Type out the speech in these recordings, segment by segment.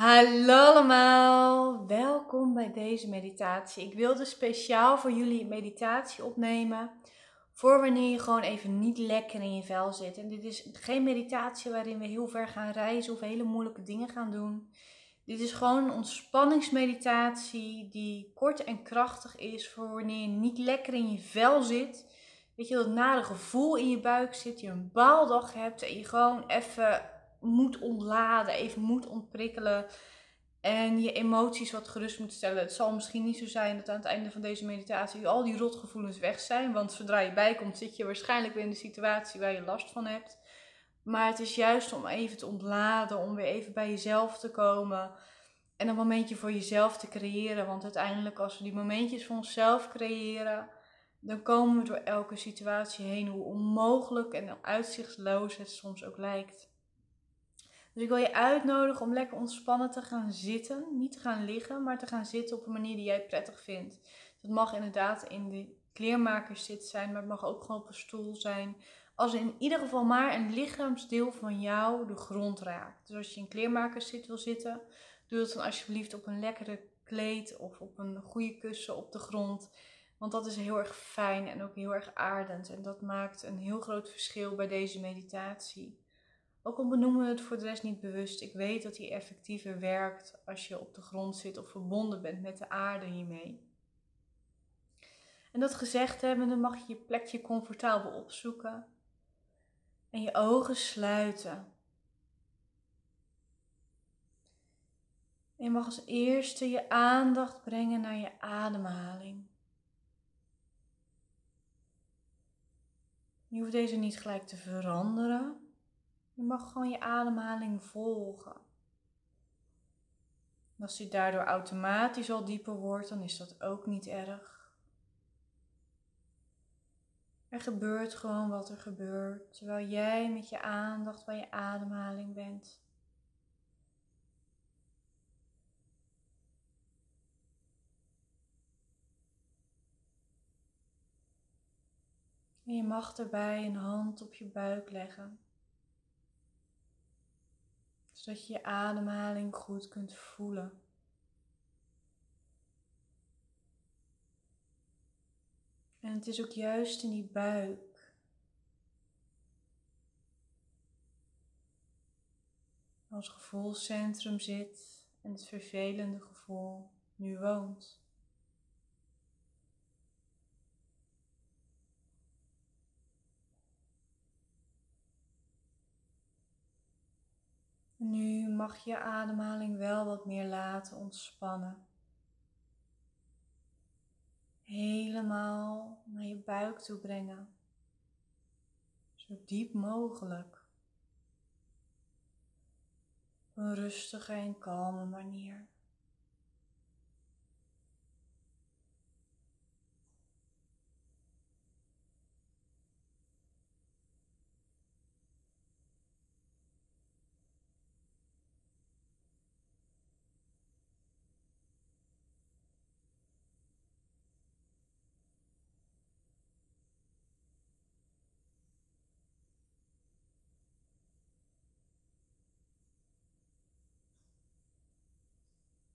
Hallo allemaal, welkom bij deze meditatie. Ik wilde speciaal voor jullie meditatie opnemen voor wanneer je gewoon even niet lekker in je vel zit. En dit is geen meditatie waarin we heel ver gaan reizen of hele moeilijke dingen gaan doen. Dit is gewoon een ontspanningsmeditatie die kort en krachtig is voor wanneer je niet lekker in je vel zit. Weet je, dat nare gevoel in je buik zit, je een baaldag hebt en je gewoon even moet ontladen, even moet ontprikkelen. En je emoties wat gerust moet stellen. Het zal misschien niet zo zijn dat aan het einde van deze meditatie al die rotgevoelens weg zijn. Want zodra je bijkomt, zit je waarschijnlijk weer in de situatie waar je last van hebt. Maar het is juist om even te ontladen, om weer even bij jezelf te komen. En een momentje voor jezelf te creëren. Want uiteindelijk, als we die momentjes voor onszelf creëren, dan komen we door elke situatie heen. Hoe onmogelijk en uitzichtloos het soms ook lijkt. Dus ik wil je uitnodigen om lekker ontspannen te gaan zitten. Niet te gaan liggen, maar te gaan zitten op een manier die jij prettig vindt. Dat mag inderdaad in de kleermakerszit zijn, maar het mag ook gewoon op een stoel zijn. Als in ieder geval maar een lichaamsdeel van jou de grond raakt. Dus als je in kleermakerszit wil zitten, doe dat dan alsjeblieft op een lekkere kleed of op een goede kussen op de grond. Want dat is heel erg fijn en ook heel erg aardend. En dat maakt een heel groot verschil bij deze meditatie. Ook al benoemen we het voor de rest niet bewust, ik weet dat hij effectiever werkt als je op de grond zit of verbonden bent met de aarde hiermee. En dat gezegd hebbende mag je je plekje comfortabel opzoeken en je ogen sluiten. En je mag als eerste je aandacht brengen naar je ademhaling. Je hoeft deze niet gelijk te veranderen. Je mag gewoon je ademhaling volgen. als die daardoor automatisch al dieper wordt, dan is dat ook niet erg. Er gebeurt gewoon wat er gebeurt, terwijl jij met je aandacht bij je ademhaling bent. En je mag erbij een hand op je buik leggen zodat je je ademhaling goed kunt voelen. En het is ook juist in die buik. Als gevoelscentrum zit en het vervelende gevoel nu woont. Nu mag je ademhaling wel wat meer laten ontspannen. Helemaal naar je buik toe brengen. Zo diep mogelijk. Op een rustige en kalme manier.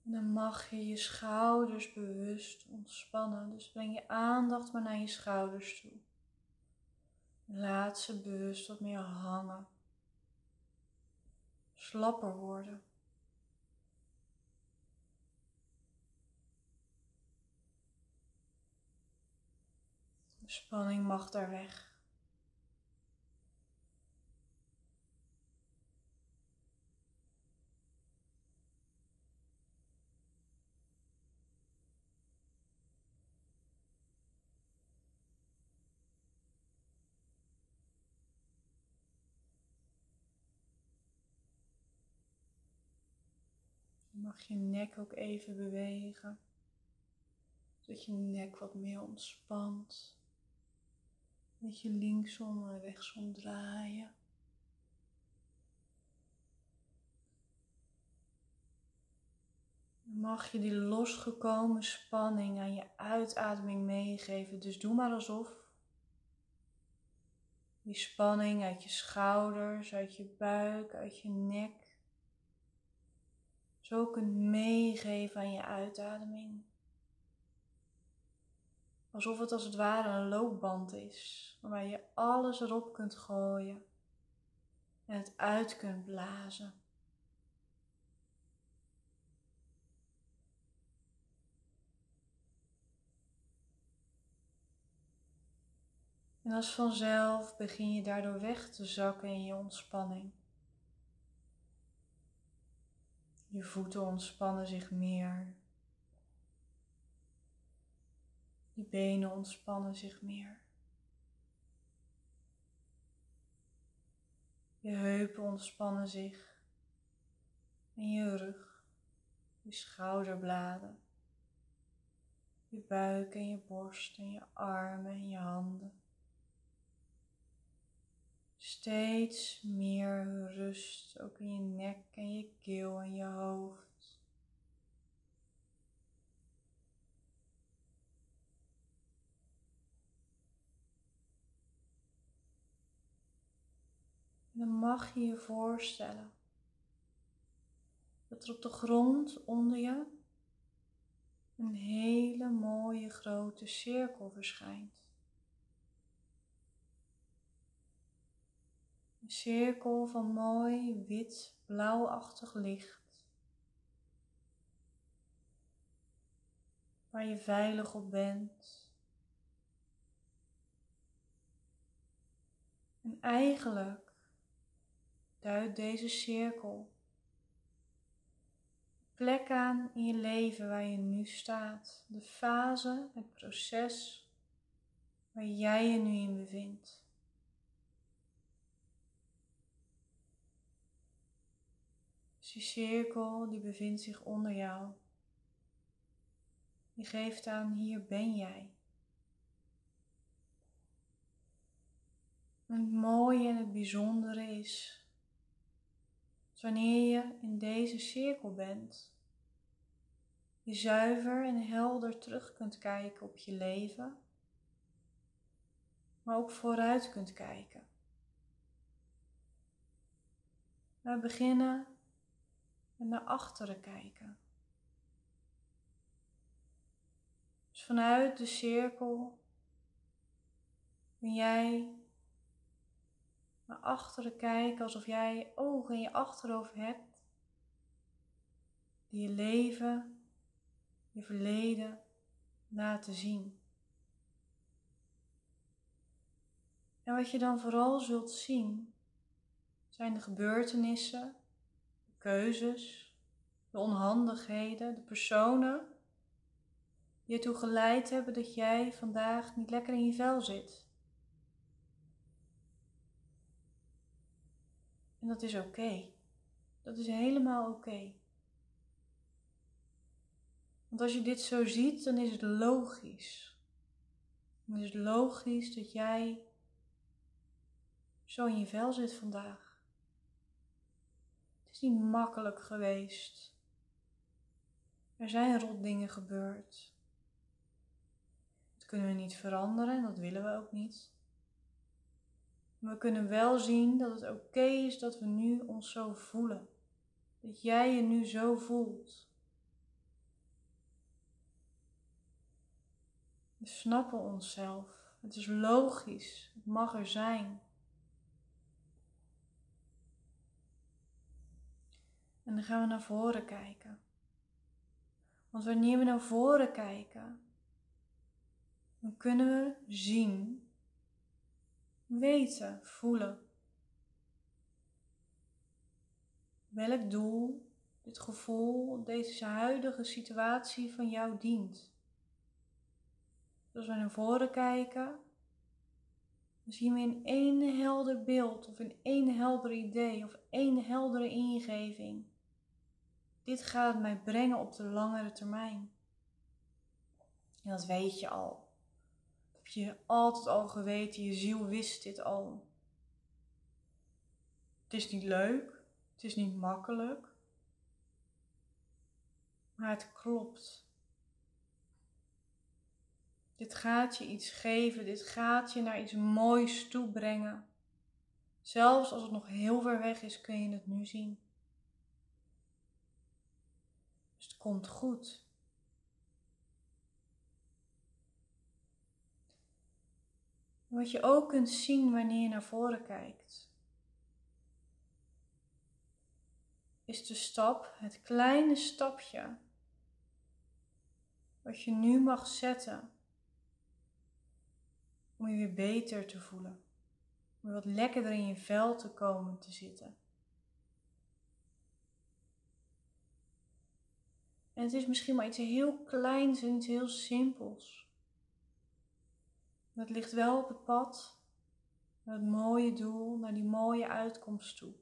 Dan mag je je schouders bewust ontspannen. Dus breng je aandacht maar naar je schouders toe. Laat ze bewust wat meer hangen. Slapper worden. De spanning mag daar weg. Mag je nek ook even bewegen. Zodat je nek wat meer ontspant. Dat je linksom en rechtsom draaien. mag je die losgekomen spanning aan je uitademing meegeven. Dus doe maar alsof die spanning uit je schouders, uit je buik, uit je nek zo kunt meegeven aan je uitademing. Alsof het als het ware een loopband is, waarbij je alles erop kunt gooien en het uit kunt blazen. En als vanzelf begin je daardoor weg te zakken in je ontspanning. Je voeten ontspannen zich meer. Je benen ontspannen zich meer. Je heupen ontspannen zich. En je rug, je schouderbladen, je buik en je borst en je armen en je handen. Steeds meer rust, ook in je nek en je keel en je hoofd. Dan mag je je voorstellen dat er op de grond onder je een hele mooie grote cirkel verschijnt. Een cirkel van mooi wit blauwachtig licht. Waar je veilig op bent. En eigenlijk duidt deze cirkel plek aan in je leven waar je nu staat. De fase, het proces waar jij je nu in bevindt. Die cirkel die bevindt zich onder jou. Die geeft aan, hier ben jij. En het mooie en het bijzondere is, wanneer je in deze cirkel bent, je zuiver en helder terug kunt kijken op je leven, maar ook vooruit kunt kijken. We beginnen naar achteren kijken. Dus vanuit de cirkel kun jij naar achteren kijken alsof jij ogen in je achterhoofd hebt die je leven, je verleden laten zien. En wat je dan vooral zult zien zijn de gebeurtenissen keuzes, de onhandigheden, de personen die ertoe geleid hebben dat jij vandaag niet lekker in je vel zit. En dat is oké. Dat is helemaal oké. Want als je dit zo ziet, dan is het logisch. Dan is het logisch dat jij zo in je vel zit vandaag is niet makkelijk geweest. Er zijn rot dingen gebeurd. Dat kunnen we niet veranderen en dat willen we ook niet. We kunnen wel zien dat het oké is dat we nu ons zo voelen. Dat jij je nu zo voelt. We snappen onszelf. Het is logisch. Het mag er zijn. En dan gaan we naar voren kijken. Want wanneer we naar voren kijken, dan kunnen we zien, weten, voelen welk doel dit gevoel, deze huidige situatie van jou dient. Dus als we naar voren kijken, dan zien we in één helder beeld of in één helder idee of één heldere ingeving dit gaat mij brengen op de langere termijn. En dat weet je al. Dat heb je altijd al geweten, je ziel wist dit al. Het is niet leuk, het is niet makkelijk, maar het klopt. Dit gaat je iets geven, dit gaat je naar iets moois toe brengen. Zelfs als het nog heel ver weg is, kun je het nu zien. Komt goed. Wat je ook kunt zien wanneer je naar voren kijkt, is de stap, het kleine stapje, wat je nu mag zetten om je weer beter te voelen, om wat lekkerder in je vel te komen te zitten. En het is misschien maar iets heel kleins en iets heel simpels. Het ligt wel op het pad naar het mooie doel, naar die mooie uitkomst toe.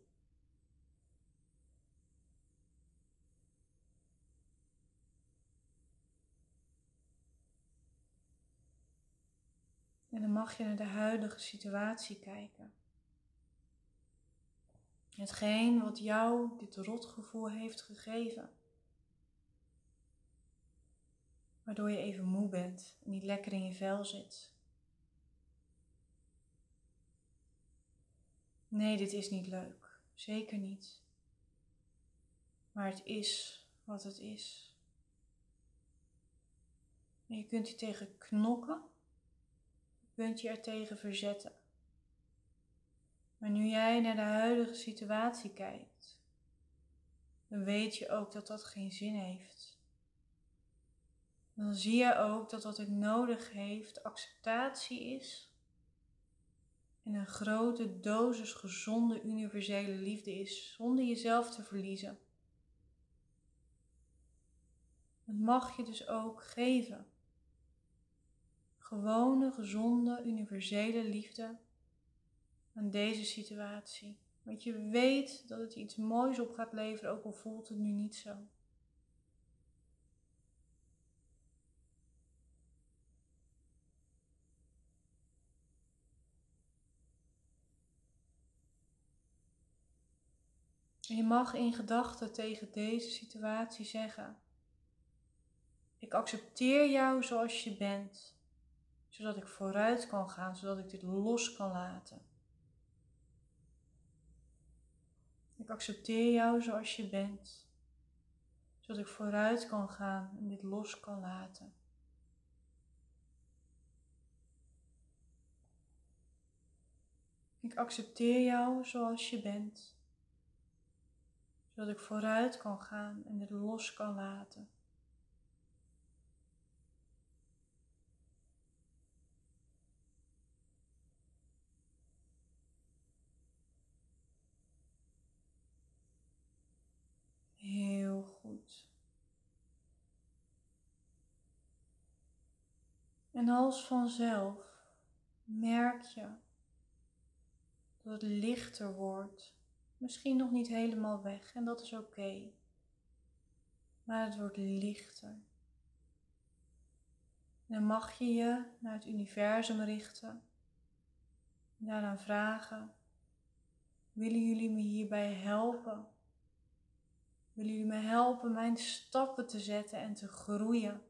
En dan mag je naar de huidige situatie kijken. Hetgeen wat jou dit rotgevoel heeft gegeven. Waardoor je even moe bent en niet lekker in je vel zit. Nee, dit is niet leuk. Zeker niet. Maar het is wat het is. En je kunt hier tegen knokken. Je kunt je er tegen verzetten. Maar nu jij naar de huidige situatie kijkt, dan weet je ook dat dat geen zin heeft. Dan zie je ook dat wat het nodig heeft acceptatie is en een grote dosis gezonde universele liefde is, zonder jezelf te verliezen. Dat mag je dus ook geven. Gewone, gezonde, universele liefde aan deze situatie. Want je weet dat het iets moois op gaat leveren, ook al voelt het nu niet zo. En je mag in gedachten tegen deze situatie zeggen: Ik accepteer jou zoals je bent, zodat ik vooruit kan gaan, zodat ik dit los kan laten. Ik accepteer jou zoals je bent, zodat ik vooruit kan gaan en dit los kan laten. Ik accepteer jou zoals je bent zodat ik vooruit kan gaan en dit los kan laten. Heel goed. En als vanzelf merk je dat het lichter wordt misschien nog niet helemaal weg en dat is oké. Maar het wordt lichter. dan mag je je naar het universum richten. En daaraan vragen: willen jullie me hierbij helpen? Willen jullie me helpen mijn stappen te zetten en te groeien?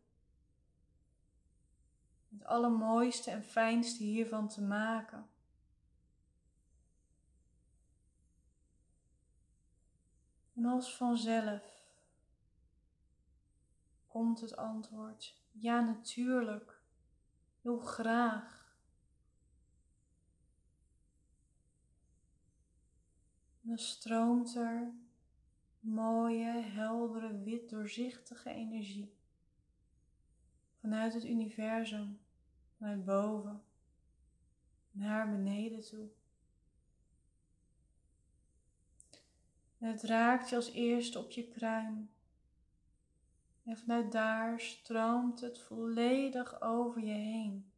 Het allermooiste en fijnste hiervan te maken. En als vanzelf komt het antwoord: ja, natuurlijk, heel graag. dan stroomt er mooie, heldere, wit doorzichtige energie vanuit het universum, vanuit boven, naar beneden toe. Het raakt je als eerste op je kruin. En vanuit daar stroomt het volledig over je heen.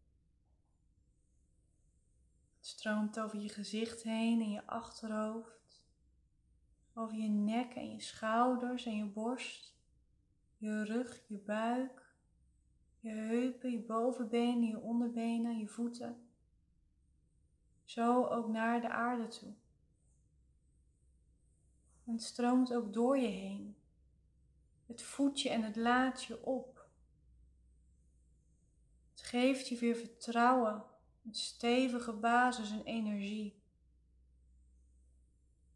Het stroomt over je gezicht heen en je achterhoofd, over je nek en je schouders en je borst, je rug, je buik, je heupen, je bovenbenen, je onderbenen, je voeten. Zo ook naar de aarde toe. Het stroomt ook door je heen. Het voedt je en het laat je op. Het geeft je weer vertrouwen, een stevige basis en energie.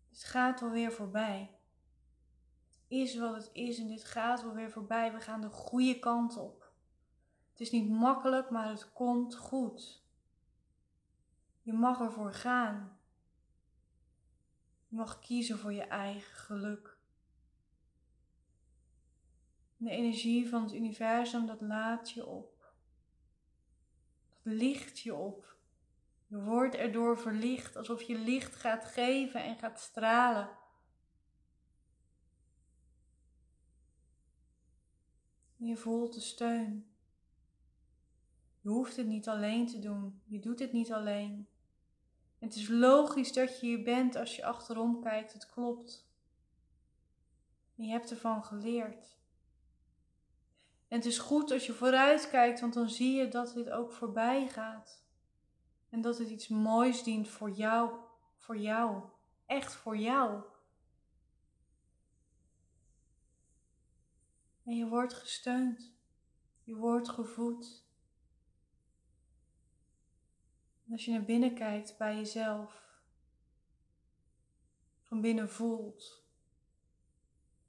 Het gaat alweer voorbij. is wat het is en dit gaat wel weer voorbij. We gaan de goede kant op. Het is niet makkelijk, maar het komt goed. Je mag ervoor gaan. Je mag kiezen voor je eigen geluk. De energie van het universum, dat laat je op. Dat licht je op. Je wordt erdoor verlicht, alsof je licht gaat geven en gaat stralen. je voelt de steun. Je hoeft het niet alleen te doen. Je doet het niet alleen. Het is logisch dat je hier bent als je achterom kijkt. Het klopt. Je hebt ervan geleerd. En het is goed als je vooruit kijkt, want dan zie je dat dit ook voorbij gaat. En dat het iets moois dient voor jou, voor jou, echt voor jou. En je wordt gesteund, je wordt gevoed. Als je naar binnen kijkt bij jezelf, van binnen voelt,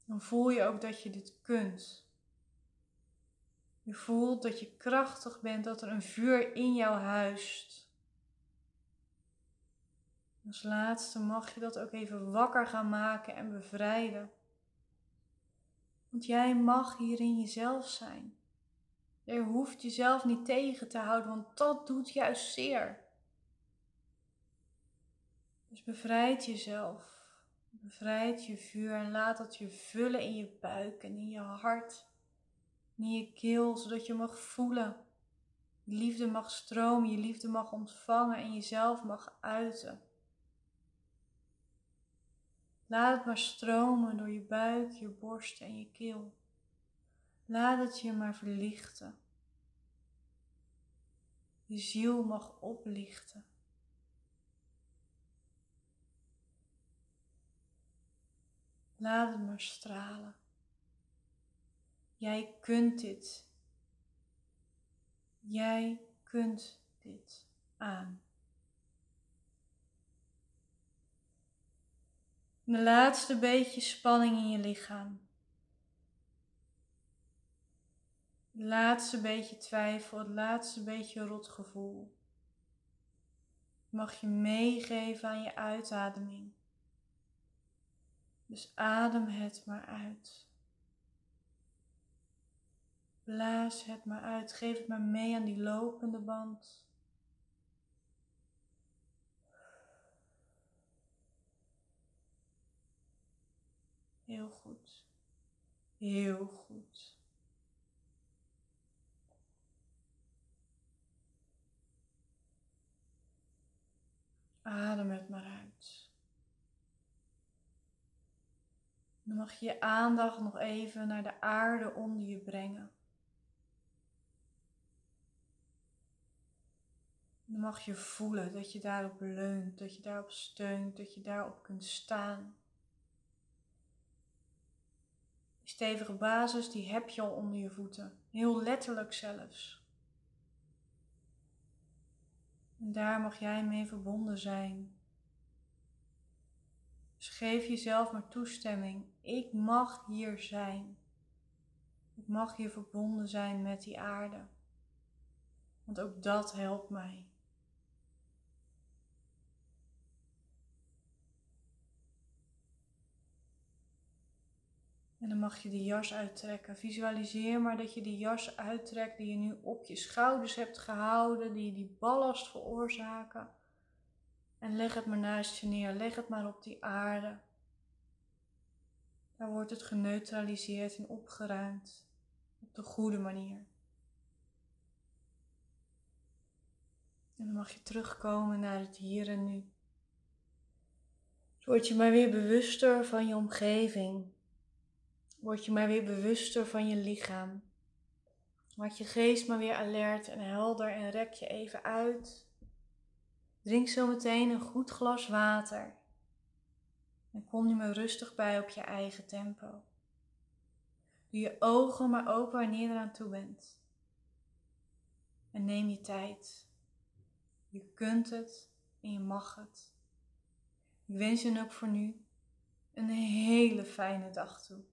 dan voel je ook dat je dit kunt. Je voelt dat je krachtig bent, dat er een vuur in jou huist. Als laatste mag je dat ook even wakker gaan maken en bevrijden. Want jij mag hierin jezelf zijn. Je hoeft jezelf niet tegen te houden, want dat doet juist zeer. Dus bevrijd jezelf. Bevrijd je vuur en laat dat je vullen in je buik en in je hart. In je keel, zodat je mag voelen. Je liefde mag stromen, je liefde mag ontvangen en jezelf mag uiten. Laat het maar stromen door je buik, je borst en je keel. Laat het je maar verlichten. Je ziel mag oplichten. Laat het maar stralen. Jij kunt dit. Jij kunt dit aan. De laatste beetje spanning in je lichaam. Het laatste beetje twijfel, het laatste beetje rotgevoel. Mag je meegeven aan je uitademing. Dus adem het maar uit. Blaas het maar uit. Geef het maar mee aan die lopende band. Heel goed. Heel goed. Adem het maar uit. Dan mag je je aandacht nog even naar de aarde onder je brengen. Dan mag je voelen dat je daarop leunt, dat je daarop steunt, dat je daarop kunt staan. Die stevige basis, die heb je al onder je voeten. Heel letterlijk zelfs. En daar mag jij mee verbonden zijn. Dus geef jezelf maar toestemming. Ik mag hier zijn. Ik mag hier verbonden zijn met die aarde. Want ook dat helpt mij. En dan mag je de jas uittrekken. Visualiseer maar dat je die jas uittrekt die je nu op je schouders hebt gehouden, die die ballast veroorzaken. En leg het maar naast je neer, leg het maar op die aarde. Daar wordt het geneutraliseerd en opgeruimd op de goede manier. En dan mag je terugkomen naar het hier en nu. word je maar weer bewuster van je omgeving. Word je maar weer bewuster van je lichaam. Maak je geest maar weer alert en helder en rek je even uit. Drink zo meteen een goed glas water. En kom nu maar rustig bij op je eigen tempo. Doe je ogen maar open wanneer je eraan toe bent. En neem je tijd. Je kunt het en je mag het. Ik wens je ook voor nu een hele fijne dag toe.